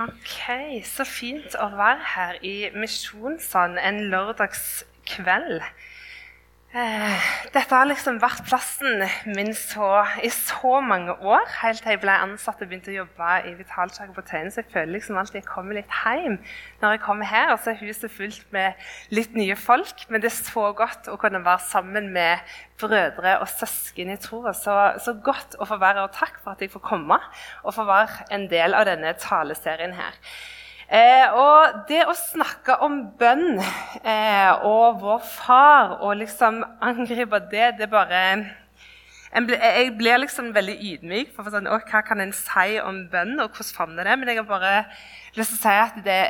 Ok, Så fint å være her i Misjonssand en lørdagskveld. Eh, dette har liksom vært plassen min så, i så mange år, helt til jeg ble ansatt og begynte å jobbe i Vitalkirken på Tøyen. Så jeg føler liksom alltid jeg kommer litt hjem når jeg kommer her. Og så er huset fullt med litt nye folk. Men det er så godt å kunne være sammen med brødre og søsken i troa. Så, så godt å få være og takk for at jeg får komme og få være en del av denne taleserien her. Eh, og det å snakke om bønn eh, og vår far og liksom angripe det, det er bare Jeg blir liksom veldig ydmyk. for sånn, å, Hva kan en si om bønn, og hvordan favner det? Men jeg har bare lyst til å si at det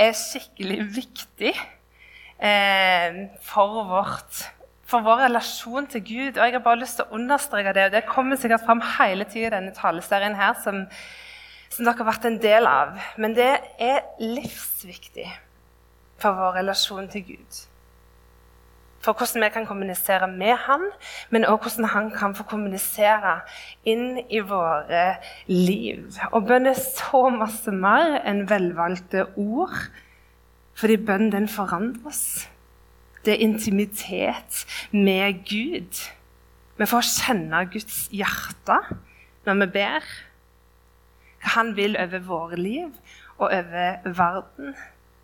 er skikkelig viktig eh, for, vårt, for vår relasjon til Gud. Og jeg har bare lyst til å understreke det, og det kommer sikkert fram hele tida i denne taleserien her, som som dere har vært en del av. Men det er livsviktig for vår relasjon til Gud. For hvordan vi kan kommunisere med Han, men også hvordan Han kan få kommunisere inn i våre liv. Og bønn er så masse mer enn velvalgte ord, fordi bønn den forandrer oss. Det er intimitet med Gud. Vi får kjenne Guds hjerte når vi ber hva han vil over våre liv og over verden.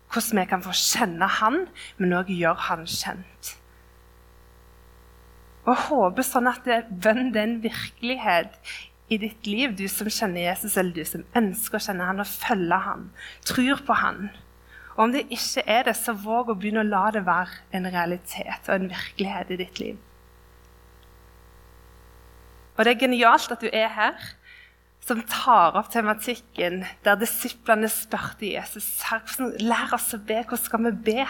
Hvordan vi kan få kjenne han, men òg gjøre han kjent. Og jeg håper sånn at bønn er en virkelighet i ditt liv, du som kjenner Jesus, eller du som ønsker å kjenne han og følge han, tror på han. Og om det ikke er det, så våg å begynne å la det være en realitet og en virkelighet i ditt liv. Og det er genialt at du er her som tar opp tematikken der disiplene spurte Jesus lær oss å be. Hvordan skal vi be?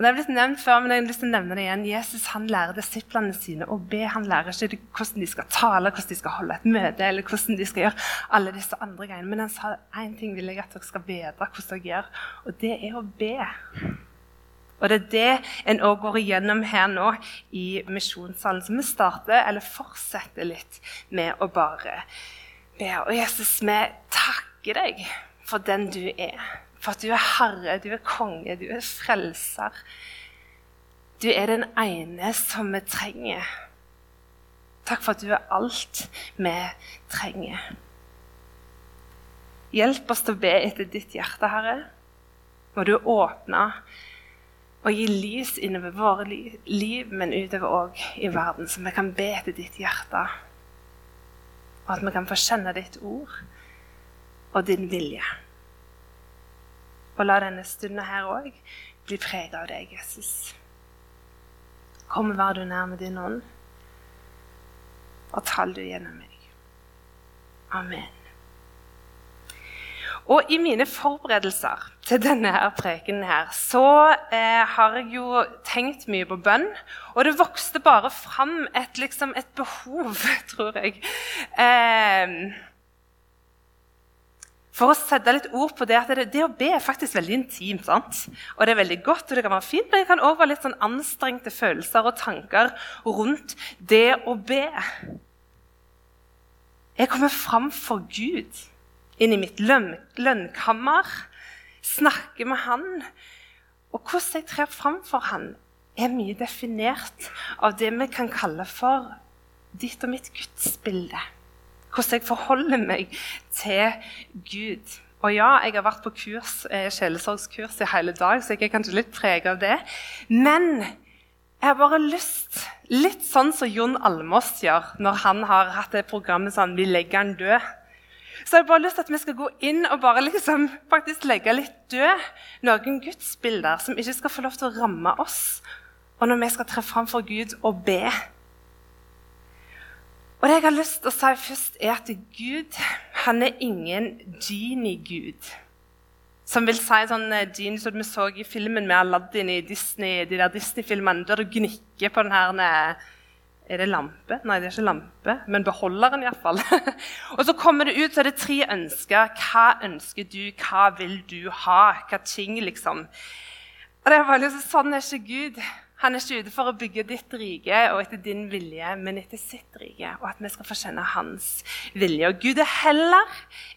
Og det er blitt nevnt før, men jeg har lyst til å nevne det igjen. Jesus han lærer disiplene sine å be. Han lærer ikke hvordan de skal tale, hvordan de skal holde et møte, eller hvordan de skal gjøre alle disse andre greiene. Men han sa én ting vil jeg at dere skal vite hvordan dere gjør, og det er å be. Og Det er det en òg går igjennom her nå i misjonssalen. Så vi starter, eller fortsetter litt med å bare be. Og Jesus, vi takker deg for den du er. For at du er herre, du er konge, du er frelser. Du er den ene som vi trenger. Takk for at du er alt vi trenger. Hjelp oss til å be etter ditt hjerte, Herre. Må du åpne og gi lys innover våre liv, men utover òg i verden, så vi kan be til ditt hjerte. Og at vi kan få kjenne ditt ord og din vilje. Og la denne stunden her òg bli preget av deg, Jesus. Kom og vær du nær med din ånd, og tal du gjennom meg. Amen. Og i mine forberedelser til denne her prekenen her, så eh, har jeg jo tenkt mye på bønn. Og det vokste bare fram et, liksom, et behov, tror jeg. Eh, for å sette litt ord på det at det, det, å be er faktisk veldig intimt. sant? Og det er veldig godt, og det kan være fint, men det kan òg være litt sånn anstrengte følelser og tanker rundt det å be. Jeg kommer fram for Gud inn i mitt lønn, lønnkammer, snakke med han. Og hvordan jeg trer fram for han, er mye definert av det vi kan kalle for ditt og mitt gudsbilde. Hvordan jeg forholder meg til Gud. Og ja, jeg har vært på kurs, eh, sjelesorgskurs i hele dag, så jeg er kanskje litt preget av det. Men jeg har bare lyst, litt sånn som Jon Almås gjør når han har hatt det programmet sånn 'Vi legger han død'. Så jeg har bare lyst til at vi skal gå inn og bare liksom faktisk legge litt død noen gudsbilder som ikke skal få lov til å ramme oss, og når vi skal tre fram for Gud og be. Og det jeg har lyst til å si først, er at Gud han er ingen genie-gud. Som vil si sånn eh, genie som vi så i filmen med Aladdin i Disney, de der Disney-filmene, der du gnikker på den her er det lampe? Nei, det er ikke lampe, men beholderen iallfall. og så kommer det ut, så er det tre ønsker. Hva ønsker du? Hva vil du ha? Hva ting, liksom? Og det er bare liksom, Sånn er ikke Gud. Han er ikke ute for å bygge ditt rike og etter din vilje, men etter sitt rike. Og at vi skal få kjenne hans vilje. Og Gud er heller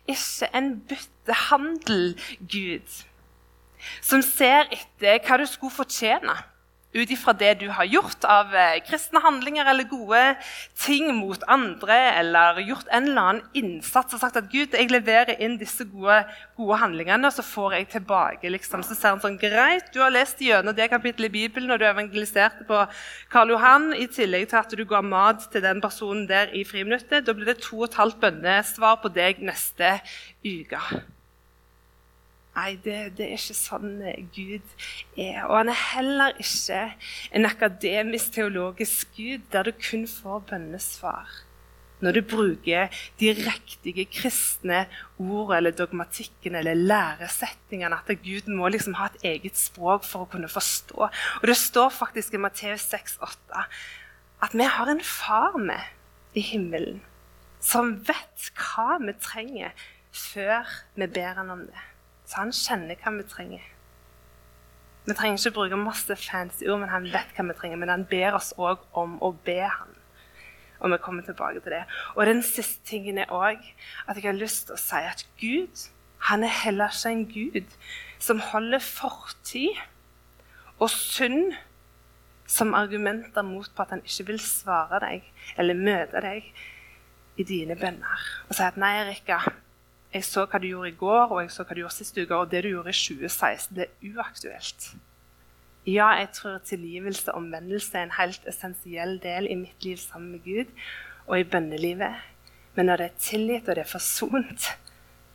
ikke en byttehandel-Gud som ser etter hva du skulle fortjene ut ifra det du har gjort av eh, kristne handlinger eller gode ting mot andre, eller gjort en eller annen innsats og sagt at Gud, jeg leverer inn disse gode, gode handlingene, og så får jeg tilbake. Liksom. Så ser han sånn Greit, du har lest gjennom det kapittelet i Bibelen, og du evangeliserte på Karl Johan, i tillegg til at du ga mat til den personen der i friminuttet. Da blir det to og et halvt bønnesvar på deg neste uke. Nei, det, det, er ikke sånn eh, Gud er. Og han er heller ikke en akademisk, teologisk Gud der du kun får bønnesvar når du bruker de riktige kristne ordene eller dogmatikken eller læresetningene. At Gud må liksom ha et eget språk for å kunne forstå. Og Det står faktisk i Matteus 6,8 at vi har en far med i himmelen som vet hva vi trenger, før vi ber han om det. Så han kjenner hva vi trenger. Vi trenger ikke bruke masse fancy ord, men han vet hva vi trenger. Men han ber oss òg om å be han. Og vi kommer tilbake til det. Og den siste tingen er òg at jeg har lyst til å si at Gud han er heller ikke en gud som holder fortid og synd som argumenter mot på at han ikke vil svare deg eller møte deg i dine bønner. Og si at 'nei, Erika, jeg så hva du gjorde i går, og jeg så hva du gjorde sist uke, og det du gjorde i 2016, det er uaktuelt. Ja, jeg tror tilgivelse og omvendelse er en helt essensiell del i mitt liv sammen med Gud og i bønnelivet. Men når det er tilgitt og det er forsont,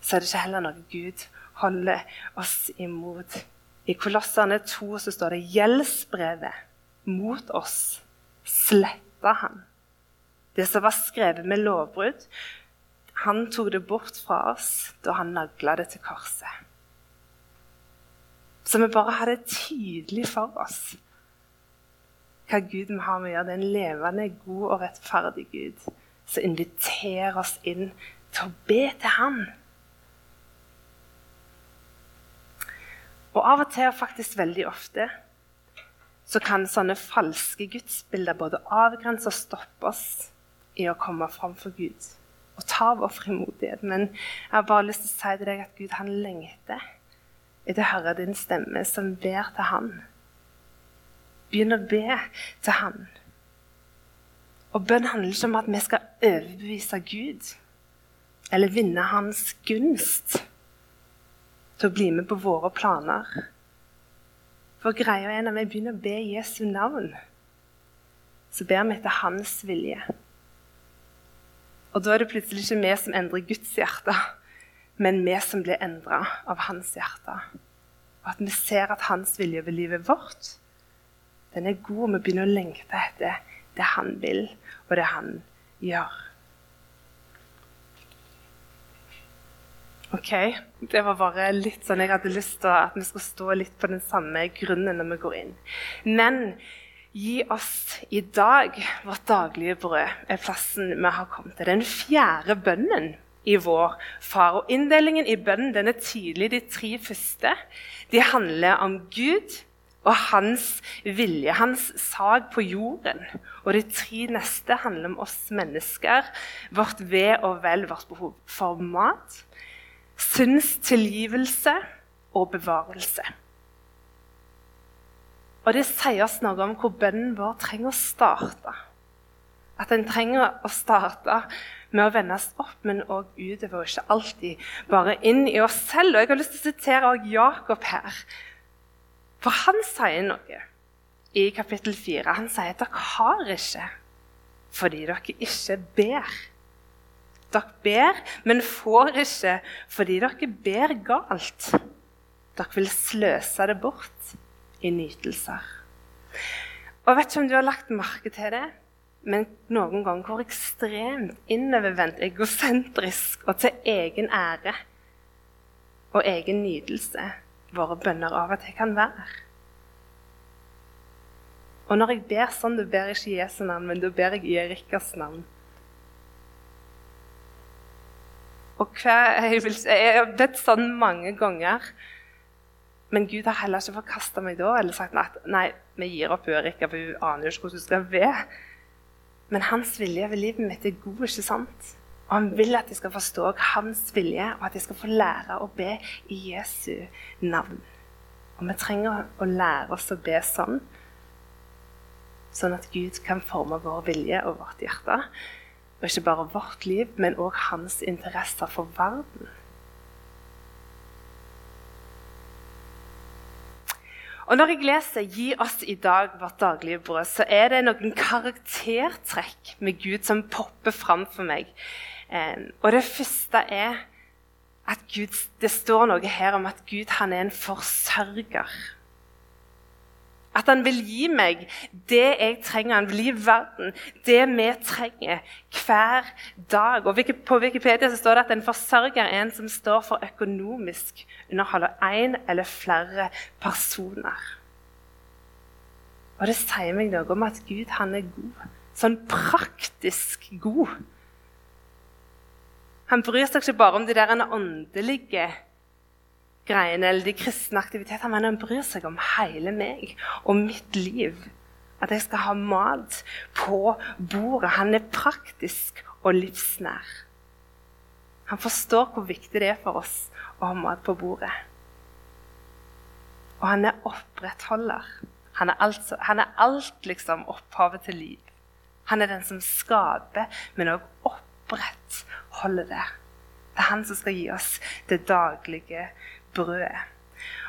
så er det ikke heller noe Gud holder oss imot. I Kolossene 2 så står det gjeldsbrevet mot oss sletta han. Det som var skrevet med lovbrudd, han tok det bort fra oss da han nagla det til korset. Så vi bare har det tydelig for oss hva Gud vi har med å gjøre. Det er en levende, god og rettferdig Gud som inviterer oss inn til å be til Han. Og av og til, og faktisk veldig ofte, så kan sånne falske gudsbilder både avgrense og stoppe oss i å komme fram for Gud og ta vår frimodighet. Men jeg har bare lyst til å si til deg at Gud han lengter etter å høre din stemme som ber til Han. Begynn å be til Han. Og bønn handler ikke om at vi skal overbevise Gud eller vinne Hans gunst til å bli med på våre planer. For greia er når vi begynner å be Jesu navn, så ber vi etter Hans vilje. Og da er det plutselig ikke vi som endrer Guds hjerte, men vi som blir endra av hans hjerte. Og at vi ser at hans vilje over livet vårt, den er god, og vi begynner å lengte etter det han vil, og det han gjør. Ok, Det var bare litt sånn jeg hadde lyst til at vi skulle stå litt på den samme grunnen når vi går inn. Men Gi oss i dag vårt daglige brød, er plassen vi har kommet til. Den fjerde bønnen i vår far. Og Inndelingen i bønnen den er tydelig. De tre første de handler om Gud og hans vilje, hans sak på jorden. Og de tre neste handler om oss mennesker, vårt ve og vel, vårt behov for mat, synstilgivelse og bevarelse. Og det sier oss noe om hvor bønnen vår trenger å starte. At den trenger å starte med å vendes opp, men òg utover. Ikke alltid bare inn i oss selv. Og Jeg har lyst til å sitere Jakob her. For han sier noe i kapittel 4. Han sier at dere har ikke fordi dere ikke ber. Dere ber, men får ikke fordi dere ber galt. Dere vil sløse det bort i nytelser. Og Jeg vet ikke om du har lagt merke til det, men noen ganger hvor ekstremt innovervendt, egosentrisk og til egen ære og egen nytelse våre bønner av og til kan være. Og når jeg ber sånn, da ber jeg ikke i Jesu navn, men da ber jeg i Erikas navn. Og hver, jeg, jeg har bedt sånn mange ganger Men Gud har heller ikke forkasta meg da eller sagt at nei, vi gir opp Ørika, for hun aner jo ikke hvordan hun skal være. Men hans vilje ved livet mitt er god, ikke sant? Og han vil at jeg skal forstå hans vilje, og at jeg skal få lære å be i Jesu navn. Og vi trenger å lære oss å be sånn, sånn at Gud kan forme vår vilje og vårt hjerte. Og ikke bare vårt liv, men òg hans interesser for verden. Og Når jeg leser 'Gi oss i dag vårt daglige brød', så er det noen karaktertrekk med Gud som popper fram for meg. Og Det første er at Gud, det står noe her om at Gud han er en forsørger. At han vil gi meg det jeg trenger. Han vil gi verden det vi trenger hver dag. Og På Wikipedia står det at en forsørger er en som står for økonomisk underhold av én eller flere personer. Og det sier meg noe om at Gud han er god. Sånn praktisk god. Han bryr seg ikke bare om de der åndelige greiene eller de kristne aktivitetene, men han bryr seg om hele meg og mitt liv. At jeg skal ha mat på bordet. Han er praktisk og livsnær. Han forstår hvor viktig det er for oss å ha mat på bordet. Og han er opprettholder. Han er, altså, han er alt liksom opphavet til liv. Han er den som skaper, men òg opprettholder det. Det er han som skal gi oss det daglige brødet.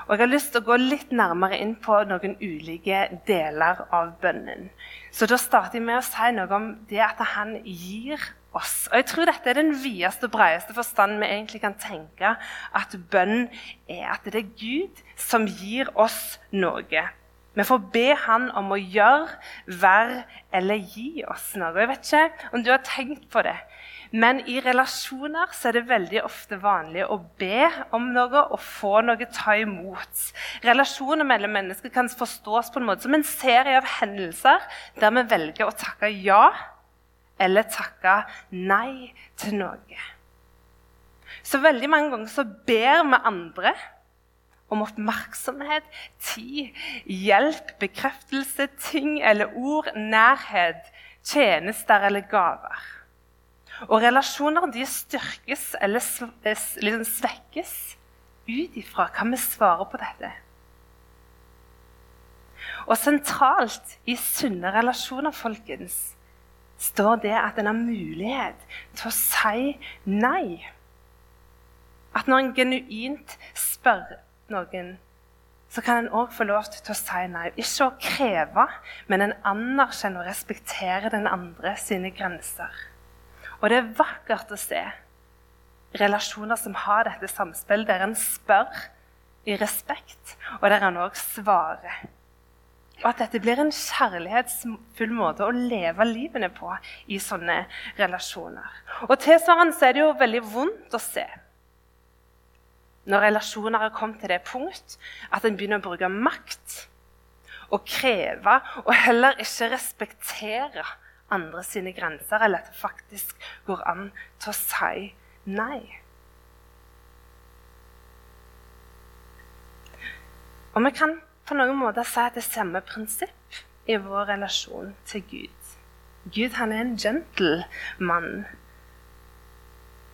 Og Jeg har lyst til å gå litt nærmere inn på noen ulike deler av bønnen. Så Da starter jeg med å si noe om det at han gir oss. Og Jeg tror dette er den videste og bredeste forstanden vi egentlig kan tenke at bønn er. At det er Gud som gir oss noe. Vi får be Han om å gjøre, være eller gi oss noe. Jeg vet ikke om du har tenkt på det. Men i relasjoner så er det veldig ofte vanlig å be om noe og få noe ta imot. Relasjoner mellom mennesker kan forstås på en måte som en serie av hendelser der vi velger å takke ja eller takke nei til noe. Så veldig mange ganger så ber vi andre om oppmerksomhet, tid, hjelp, bekreftelse, ting eller ord, nærhet, tjenester eller gaver. Og relasjoner de styrkes eller liksom svekkes ut ifra hva vi svarer på dette. Og sentralt i sunne relasjoner folkens, står det at en har mulighet til å si nei. At når en genuint spør noen, så kan en òg få lov til å si nei. Ikke å kreve, men en anerkjenner og respekterer den andre sine grenser. Og det er vakkert å se relasjoner som har dette samspillet, der en spør i respekt, og der en òg svarer. Og at dette blir en kjærlighetsfull måte å leve livene på i sånne relasjoner. Og tilsvarende er det jo veldig vondt å se når relasjoner har kommet til det punkt at en begynner å bruke makt og kreve, og heller ikke respektere andre sine grenser, eller at det faktisk går an til å si nei. Og vi kan på noen måter si at det er samme prinsipp i vår relasjon til Gud. Gud han er en gentleman.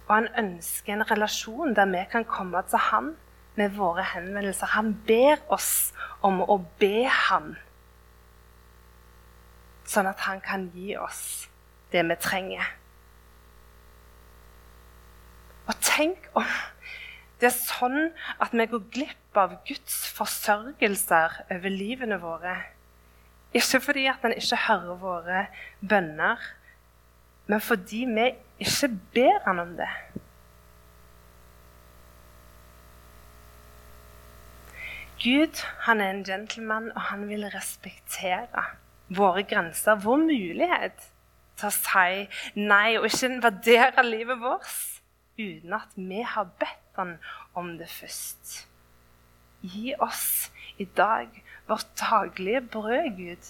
Og han ønsker en relasjon der vi kan komme til han med våre henvendelser. Han ber oss om å be han sånn at han kan gi oss det vi trenger. Og tenk om det er sånn at vi går glipp av Guds forsørgelser over livene våre. Ikke fordi at han ikke hører våre bønner, men fordi vi ikke ber han om det. Gud han er en gentleman, og han vil respektere våre grenser, vår mulighet til å si nei og ikke invadere livet vårt uten at vi har bedt Han om det først. Gi oss i dag vårt daglige brød, Gud.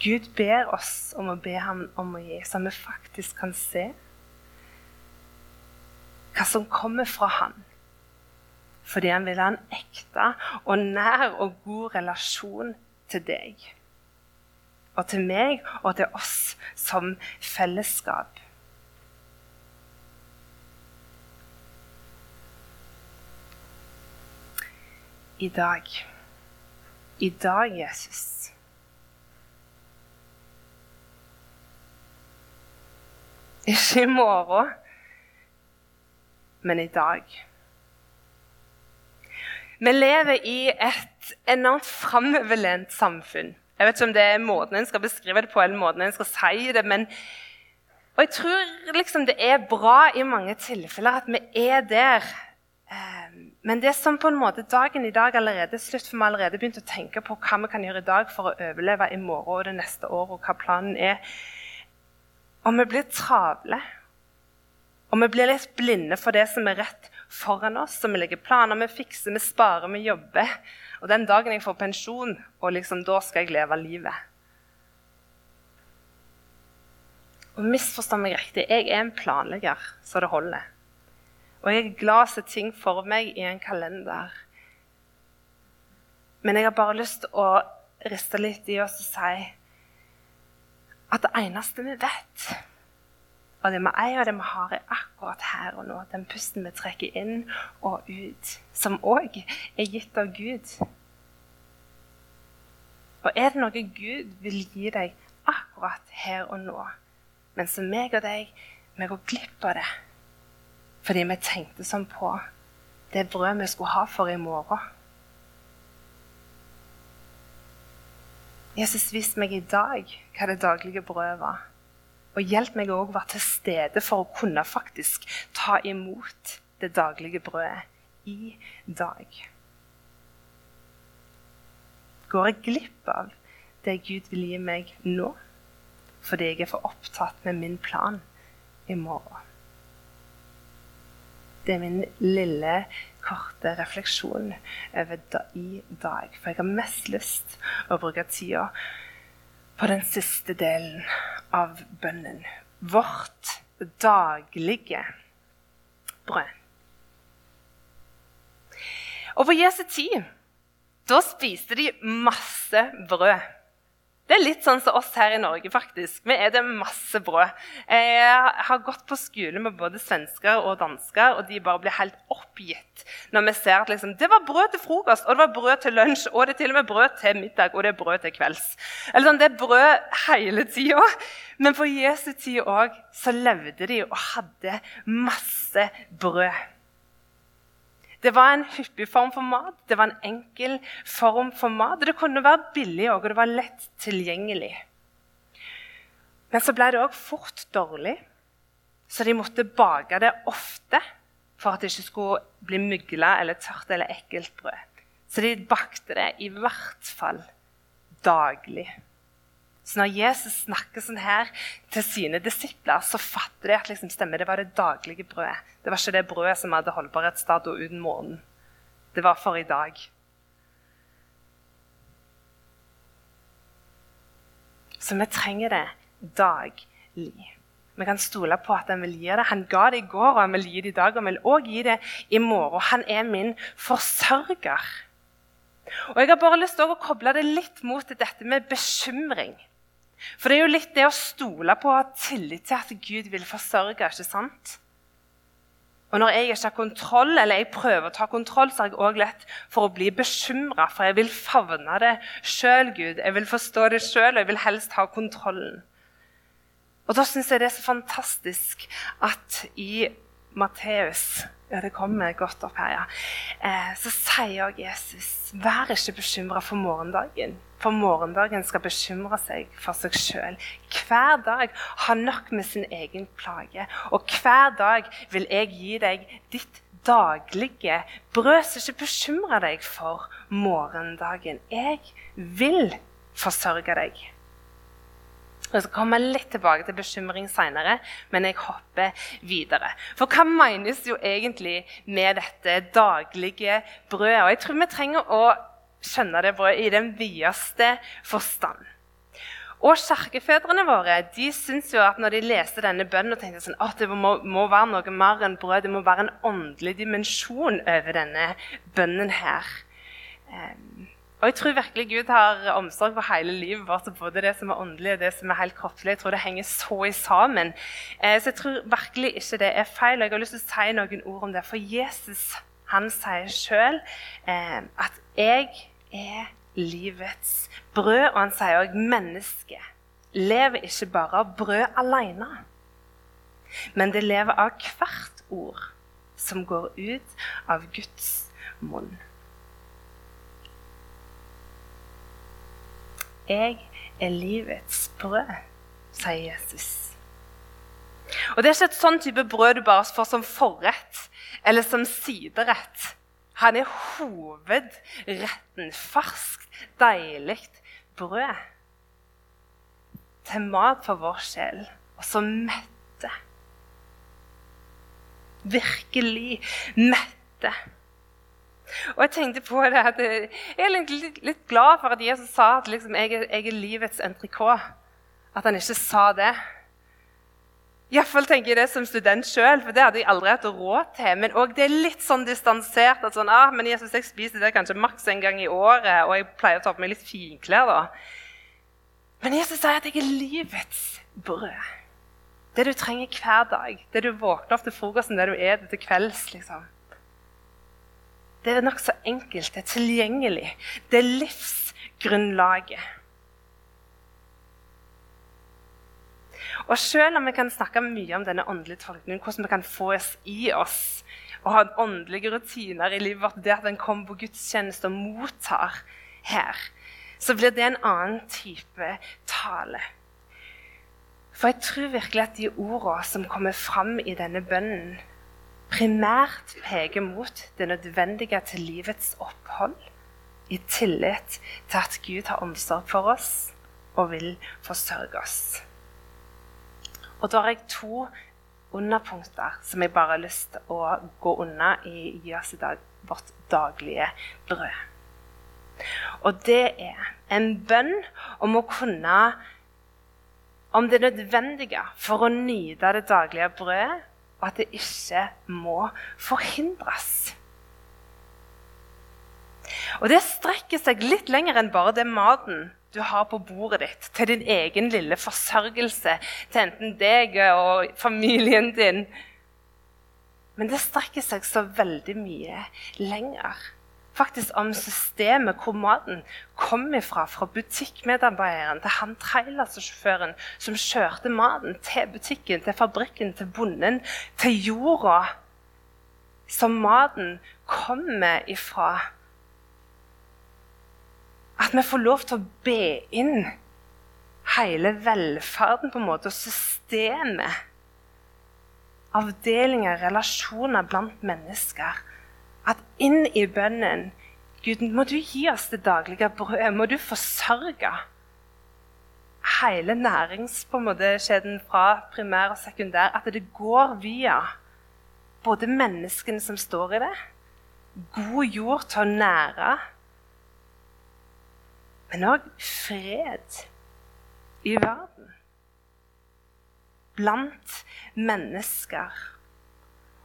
Gud ber oss om å be ham om å gi, så vi faktisk kan se. hva som kommer fra han. Fordi han vil ha en ekte og nær og god relasjon til deg. Og til meg og til oss som fellesskap. I dag. I dag, Jesus. Ikke i morgen, men i dag. Vi lever i et enormt framoverlent samfunn. Jeg vet ikke om det er måten en skal beskrive det på, eller måten en skal si det, men og jeg tror liksom det er bra i mange tilfeller at vi er der. Ehm, men det som på en måte dagen i dag allerede slutt, for vi har allerede begynt å tenke på hva vi kan gjøre i dag for å overleve i morgen og det neste året, og hva planen er. Og vi blir travle. Og vi blir litt blinde for det som er rett foran oss. Så vi legger planer, vi fikser, vi sparer, vi jobber. Og den dagen jeg får pensjon, og liksom da skal jeg leve livet. Og misforstå meg riktig, jeg er en planlegger så det holder. Og jeg er glad for ting for meg i en kalender. Men jeg har bare lyst til å riste litt i oss og si at det eneste vi vet, og det vi eier og det vi har, er akkurat her og nå. Den pusten vi trekker inn og ut, som òg er gitt av Gud. Og er det noe Gud vil gi deg akkurat her og nå, men som meg og deg, vi går glipp av det fordi vi tenkte sånn på det brødet vi skulle ha for i morgen. Jesus, vis meg i dag hva det daglige brødet var. Og hjelp meg òg å være til stede for å kunne faktisk ta imot det daglige brødet i dag. Går jeg glipp av det Gud vil gi meg nå, fordi jeg er for opptatt med min plan i morgen? Det er min lille, korte refleksjon over da, i dag. For jeg har mest lyst å bruke tida på den siste delen av bønnen. Vårt daglige brød. Og på Jesu tid da spiste de masse brød. Det er litt sånn som oss her i Norge, faktisk. Vi er det masse brød. Jeg har gått på skole med både svensker og dansker, og de bare blir helt oppgitt når vi ser at liksom, det var brød til frokost, og det var brød til lunsj, og det er til og med brød til middag, og det er brød til kvelds. Eller sånn, Det er brød hele tida. Men på Jesu tid òg så levde de og hadde masse brød. Det var en hyppig form for mat, det var en enkel form for mat. Det kunne være billig og det var lett tilgjengelig. Men så ble det òg fort dårlig, så de måtte bake det ofte for at det ikke skulle bli mygla eller tørt eller ekkelt brød. Så de bakte det i hvert fall daglig. Så når Jesus snakker sånn her til sine disipler, så fatter de at liksom, stemmer, det var det daglige brødet. Det var ikke det brødet som hadde holdbarhetsdato uten månen. Det var for i dag. Så vi trenger det daglig. Vi kan stole på at han vil gi det. Han ga det i går, og han vil gi det i dag, og han vil også gi det i morgen. Han er min forsørger. Og Jeg har bare lyst til å koble det litt mot dette med bekymring. For det er jo litt det å stole på og ha tillit til at Gud vil forsørge. ikke sant? Og når jeg ikke har kontroll, eller jeg prøver å ta kontroll, så har jeg òg lett for å bli bekymra. For jeg vil favne det sjøl, Gud. Jeg vil forstå det sjøl, og jeg vil helst ha kontrollen. Og da syns jeg det er så fantastisk at i Matteus ja, det kommer godt opp her, ja. Eh, så sier òg Jesus, vær ikke bekymra for morgendagen. For morgendagen skal bekymre seg for seg sjøl. Hver dag har nok med sin egen plage. Og hver dag vil jeg gi deg ditt daglige brød. Så ikke bekymre deg for morgendagen. Jeg vil forsørge deg. Jeg skal komme litt tilbake til bekymring seinere, men jeg hopper videre. For hva menes jo egentlig med dette daglige brødet? Og jeg tror vi trenger å skjønne det på i den videste forstand. Og kirkefedrene våre de syns jo at når de leste denne bønnen, og tenkte sånn, at det må, må, være noe mer enn brød, det må være en åndelig dimensjon over denne bønnen her. Um, og jeg tror virkelig Gud har omsorg for hele livet vårt, både det som er åndelig og det som er helt kroppslig. Jeg tror det henger så i sammen. Eh, så jeg tror virkelig ikke det er feil. og Jeg har lyst til å si noen ord om det. For Jesus han sier sjøl eh, at 'jeg er livets brød'. Og han sier òg 'mennesket lever ikke bare av brød alene', men det lever av hvert ord som går ut av Guds munn. Jeg er livets brød, sier Jesus. Og Det er ikke et sånn type brød du bare får som forrett eller som siderett. Han er hovedretten. Ferskt, deilig brød. Til mat for vår sjel, og som metter. Virkelig metter. Og jeg tenkte på det at jeg er litt, glad for at Jesus sa at liksom, jeg, jeg, er, livets entrecôte. At han ikke sa det. Iallfall tenker jeg det som student sjøl, for det hadde jeg aldri hatt råd til. Men òg det er litt sånn distansert. at sånn, ah, men Jesus, jeg spiser det kanskje maks en gang i året, og jeg pleier å ta på meg litt finklær. da. Men Jesus sier at jeg er livets brød. Det du trenger hver dag. Det du våkner opp til frokosten, det du spiser til kvelds. liksom. Det er nokså enkelt. Det er tilgjengelig. Det er livsgrunnlaget. Og selv om vi kan snakke mye om denne åndelige tolkningen, hvordan vi kan få oss i oss og ha åndelige rutiner i livet vårt, det at en kommer på gudstjeneste og mottar her, så blir det en annen type tale. For jeg tror virkelig at de ordene som kommer fram i denne bønnen, primært peker mot det nødvendige til livets opphold, i tillit til at Gud har omsorg for oss og vil forsørge oss. Og da har jeg to underpunkter som jeg bare har lyst til å gå unna i oss i dag vårt daglige brød. Og det er en bønn om å kunne om det nødvendige for å nyte det daglige brødet, og at det ikke må forhindres. Og det strekker seg litt lenger enn bare det maten du har på bordet ditt, til din egen lille forsørgelse, til enten deg og familien din. Men det strekker seg så veldig mye lenger. Faktisk om systemet hvor maten kom ifra, fra butikkmedarbeideren til han trailersjåføren som kjørte maten til butikken, til fabrikken, til bonden, til jorda som maten kommer ifra. At vi får lov til å be inn hele velferden på en måte, og systemet. Avdelinger, relasjoner blant mennesker. At inn i bønnen Gud, må du gi oss det daglige brødet. Må du forsørge hele næringskjeden fra primær og sekundær. At det går via både menneskene som står i det, god jord til å nære men òg fred i verden. Blant mennesker.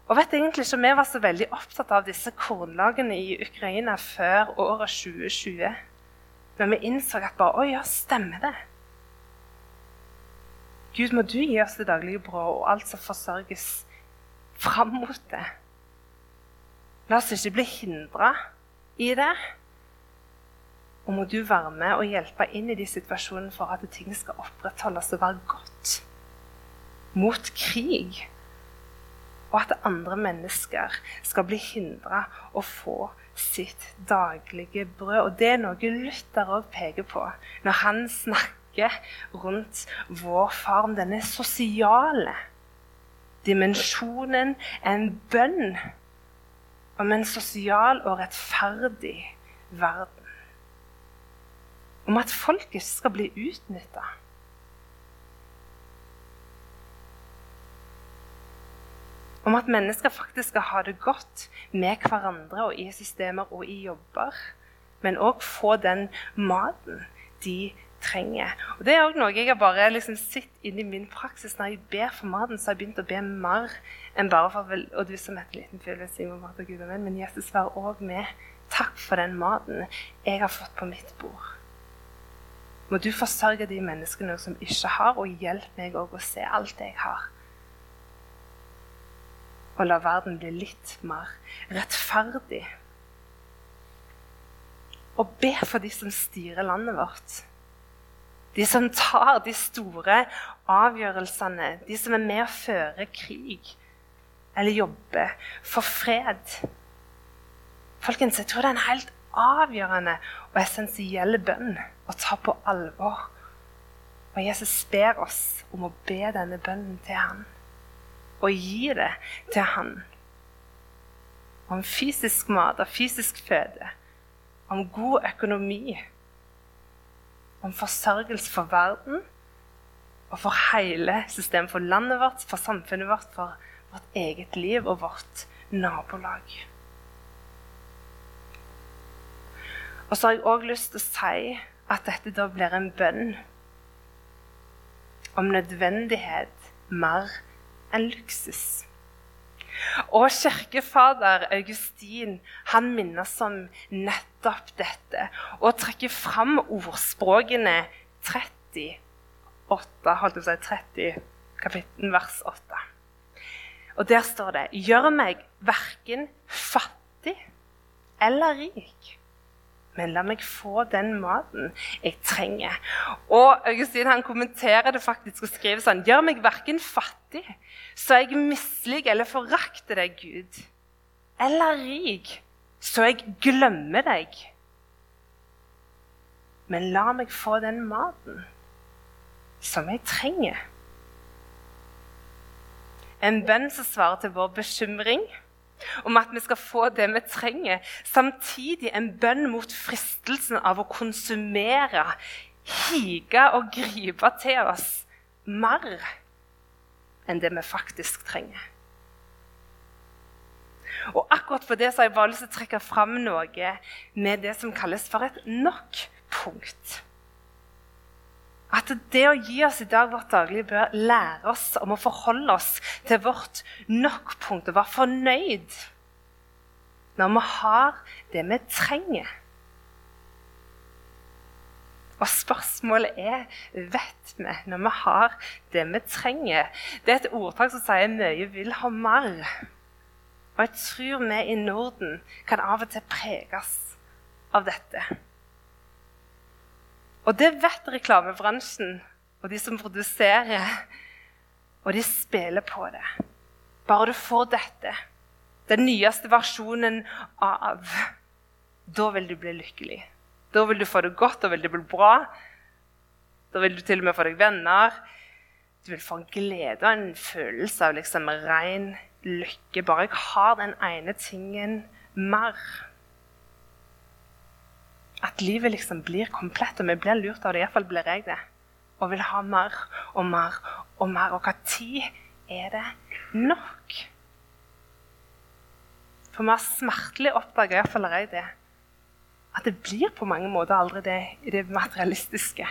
Og vet egentlig ikke om vi var så veldig opptatt av disse kornlagene i Ukraina før året 2020. Men vi innså at bare Å ja, stemmer det? Gud, må du gi oss det daglige brød og alt som forsørges fram mot det. La oss ikke bli hindra i det. Og må du være med og hjelpe inn i de situasjonene for at ting skal opprettholdes og være godt. Mot krig. Og at andre mennesker skal bli hindra å få sitt daglige brød. Og det er noe Luther òg peker på når han snakker rundt vår far om denne sosiale dimensjonen, en bønn om en sosial og rettferdig verden om at folket skal bli utnytta. Om at mennesker faktisk skal ha det godt med hverandre og i systemer og i jobber. Men òg få den maten de trenger. Og Det er også noe jeg har bare liksom sett i min praksis. Når jeg ber for maten, så har jeg begynt å be mer enn bare for vel, Og du som heter liten fugl, Simon mat og Gud og venn, men Jesus vær òg med. Takk for den maten jeg har fått på mitt bord. Må du forsørge de menneskene som ikke har, og hjelp meg òg å se alt jeg har. Og la verden bli litt mer rettferdig. Og be for de som styrer landet vårt. De som tar de store avgjørelsene. De som er med å føre krig eller jobbe for fred. Folkens, jeg tror det er en helt avgjørende og essensiell bønn å ta på alvor. Og Jesus ber oss om å be denne bønnen til han. Og gi det til han. Om fysisk mat og fysisk føde. Om god økonomi. Om forsørgelse for verden og for hele systemet. For landet vårt, for samfunnet vårt, for vårt eget liv og vårt nabolag. Og så har jeg òg lyst til å si at dette da blir en bønn om nødvendighet mer enn luksus. Og kirkefader Augustin han minnes om nettopp dette og trekker fram ordspråkene 38, holdt jeg på å si 30, kapittel vers 8. Og der står det Gjør meg verken fattig eller rik men la meg få den maten jeg trenger. Og Augustin han kommenterer det faktisk og skriver sånn Gjør meg verken fattig, så jeg misliker eller forakter deg, Gud, eller rik, så jeg glemmer deg. Men la meg få den maten som jeg trenger. En bønn som svarer til vår bekymring om at vi skal få det vi trenger. Samtidig en bønn mot fristelsen av å konsumere, hige og gripe til oss mer enn det vi faktisk trenger. Og akkurat på det så har jeg bare lyst til å trekke fram noe med det som kalles for et nok-punkt. At det å gi oss i dag vårt daglige bør lære oss om å forholde oss til vårt nok-punkt og være fornøyd når vi har det vi trenger. Og spørsmålet er vet vi når vi har det vi trenger. Det er et ordtak som sier 'mye vil ha mer'. Og jeg tror vi i Norden kan av og til preges av dette. Og det vet reklamebransjen og de som produserer. Og de spiller på det. Bare du får dette, den nyeste versjonen av, da vil du bli lykkelig. Da vil du få det godt, da vil det bli bra. Da vil du til og med få deg venner. Du vil få en glede og en følelse av liksom ren lykke. Bare jeg har den ene tingen mer at livet liksom blir komplett, og vi blir lurt av det. Iallfall blir jeg det. Og vil ha mer og mer og mer. Og hva tid er det nok? For vi har smertelig oppdaga, iallfall er jeg det, at det blir på mange måter aldri det i det materialistiske.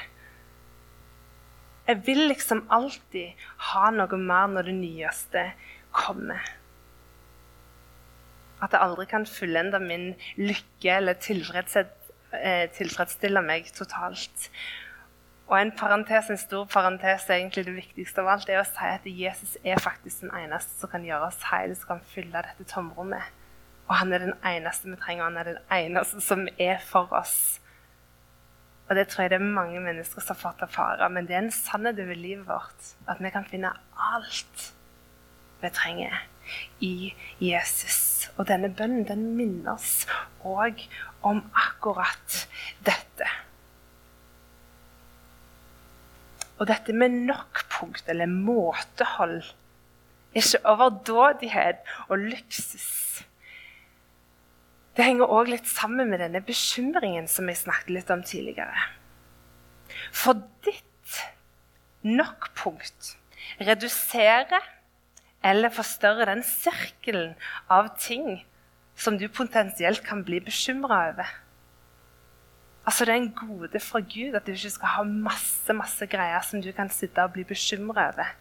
Jeg vil liksom alltid ha noe mer når det nyeste kommer. At jeg aldri kan fullende min lykke eller tilfredshet eh, tilfredsstille meg totalt. Og en parentes, en stor parentes, er egentlig det viktigste av alt, er å si at Jesus er faktisk den eneste som kan gjøre oss hele, som kan fylle dette tomrommet. Og han er den eneste vi trenger, og han er den eneste som er for oss. Og det tror jeg det er mange mennesker som har fått erfare, men det er en sannhet over livet vårt. At vi kan finne alt vi trenger i Jesus. Og denne bønnen den minner oss òg om akkurat dette. Og dette med nok-punkt, eller måtehold, ikke overdådighet og luksus. Det henger òg litt sammen med denne bekymringen som jeg snakket litt om tidligere. For ditt nok-punkt reduserer eller forstørrer den sirkelen av ting som du potensielt kan bli bekymra over. Altså, Det er en gode fra Gud at du ikke skal ha masse masse greier som du kan sitte og bli bekymra over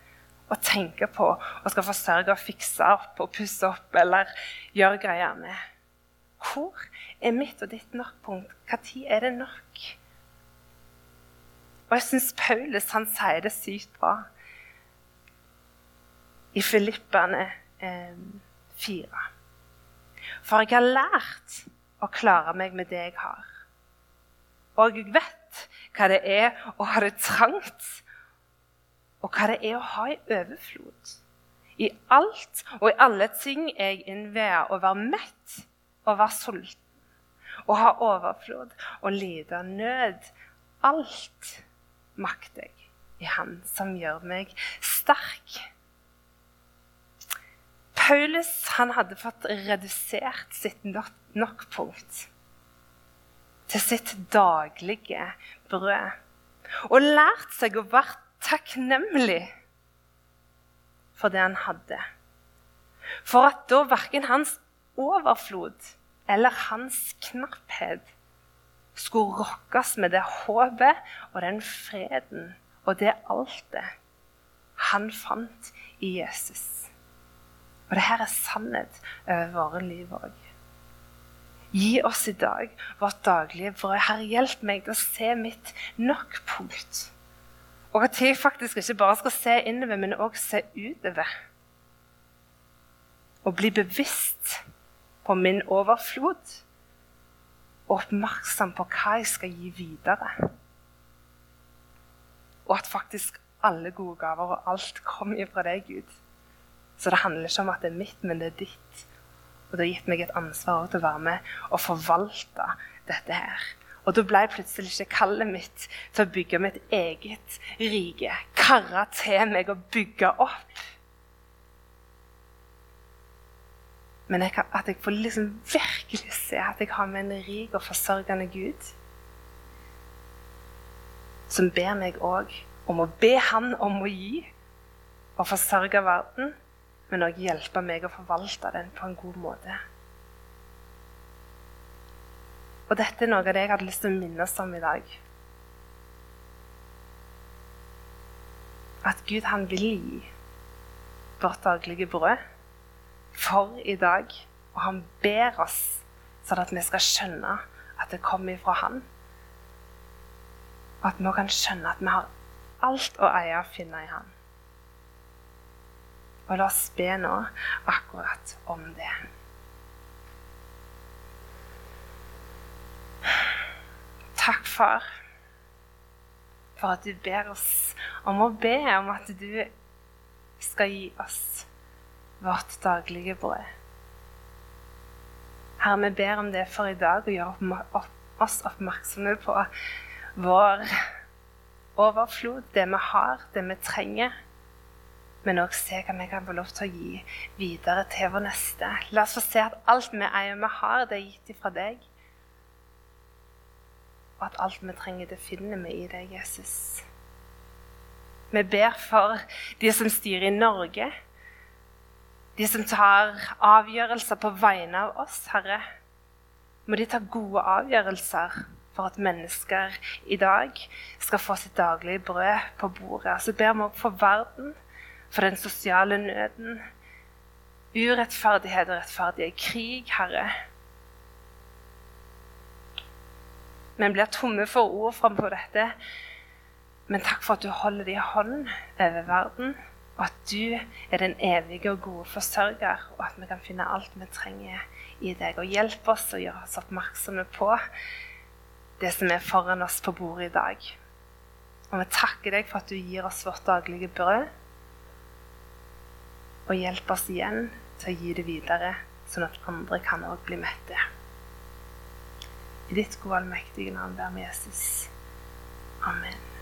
og tenke på og skal forsørge og fikse opp og pusse opp eller gjøre greier med. Hvor er mitt og ditt nok-punkt? Når er det nok? Og jeg syns Paulus han sier det sykt bra i Filippene eh, 4. For jeg har lært å klare meg med det jeg har. Og jeg vet hva det er å ha det trangt, og hva det er å ha i overflod. I alt og i alle ting er jeg innvea å være mett og være sulten. Å ha overflod og lide nød. Alt makter jeg i Han som gjør meg sterk. Paulus han hadde fått redusert sitt nok-punkt til sitt daglige brød. Og lært seg å være takknemlig for det han hadde. For at da verken hans overflod eller hans knapphet skulle rokkes med det håpet og den freden og det altet han fant i Jesus. Og det her er sannhet over våre liv òg. Gi oss i dag vårt daglige brød. Herre, hjelp meg til å se mitt nok-punkt. Og at jeg faktisk ikke bare skal se innover, men òg se utover. Og bli bevisst på min overflod. Og oppmerksom på hva jeg skal gi videre. Og at faktisk alle gode gaver og alt kommer fra deg, Gud. Så det handler ikke om at det er mitt, men det er ditt. Og det har gitt meg et ansvar til å være med og forvalte dette her. Og da ble plutselig ikke kallet mitt til å bygge mitt eget rike. Karre til meg å bygge opp. Men jeg kan, at jeg får liksom virkelig se at jeg har med en rik og forsørgende Gud. Som ber meg òg om å be Han om å gi og forsørge verden men òg hjelpe meg å forvalte den på en god måte. Og dette er noe av det jeg hadde lyst til å minnes om i dag. At Gud, han vil gi vårt daglige brød for i dag. Og han ber oss sånn at vi skal skjønne at det kommer fra han. Og at vi kan skjønne at vi har alt å eie og finne i han. Og la oss be nå akkurat om det. Takk, far, for at du ber oss om å be om at du skal gi oss vårt daglige brød. Herre, vi ber om det for i dag og gjør oss oppmerksomme på vår overflod, det vi har, det vi trenger men òg se hva vi kan få lov til å gi videre til vår neste. La oss få se at alt vi eier vi har, det er gitt ifra deg. Og at alt vi trenger, det finner vi i deg, Jesus. Vi ber for de som styrer i Norge, de som tar avgjørelser på vegne av oss, Herre. Må de ta gode avgjørelser for at mennesker i dag skal få sitt daglige brød på bordet. Så ber vi også for verden for den sosiale nøden, urettferdighet og rettferdighet, krig, Herre. Vi blir tomme for ord framfor dette. Men takk for at du holder det i hånden over verden, og at du er den evige og gode forsørger, og at vi kan finne alt vi trenger i deg. Og hjelp oss å gjøre oss oppmerksomme på det som er foran oss på bordet i dag. Og vi takker deg for at du gir oss vårt daglige brød. Og hjelp oss igjen til å gi det videre, sånn at andre kan òg bli mette. I ditt gode allmektige navn ber vi Jesus. Amen.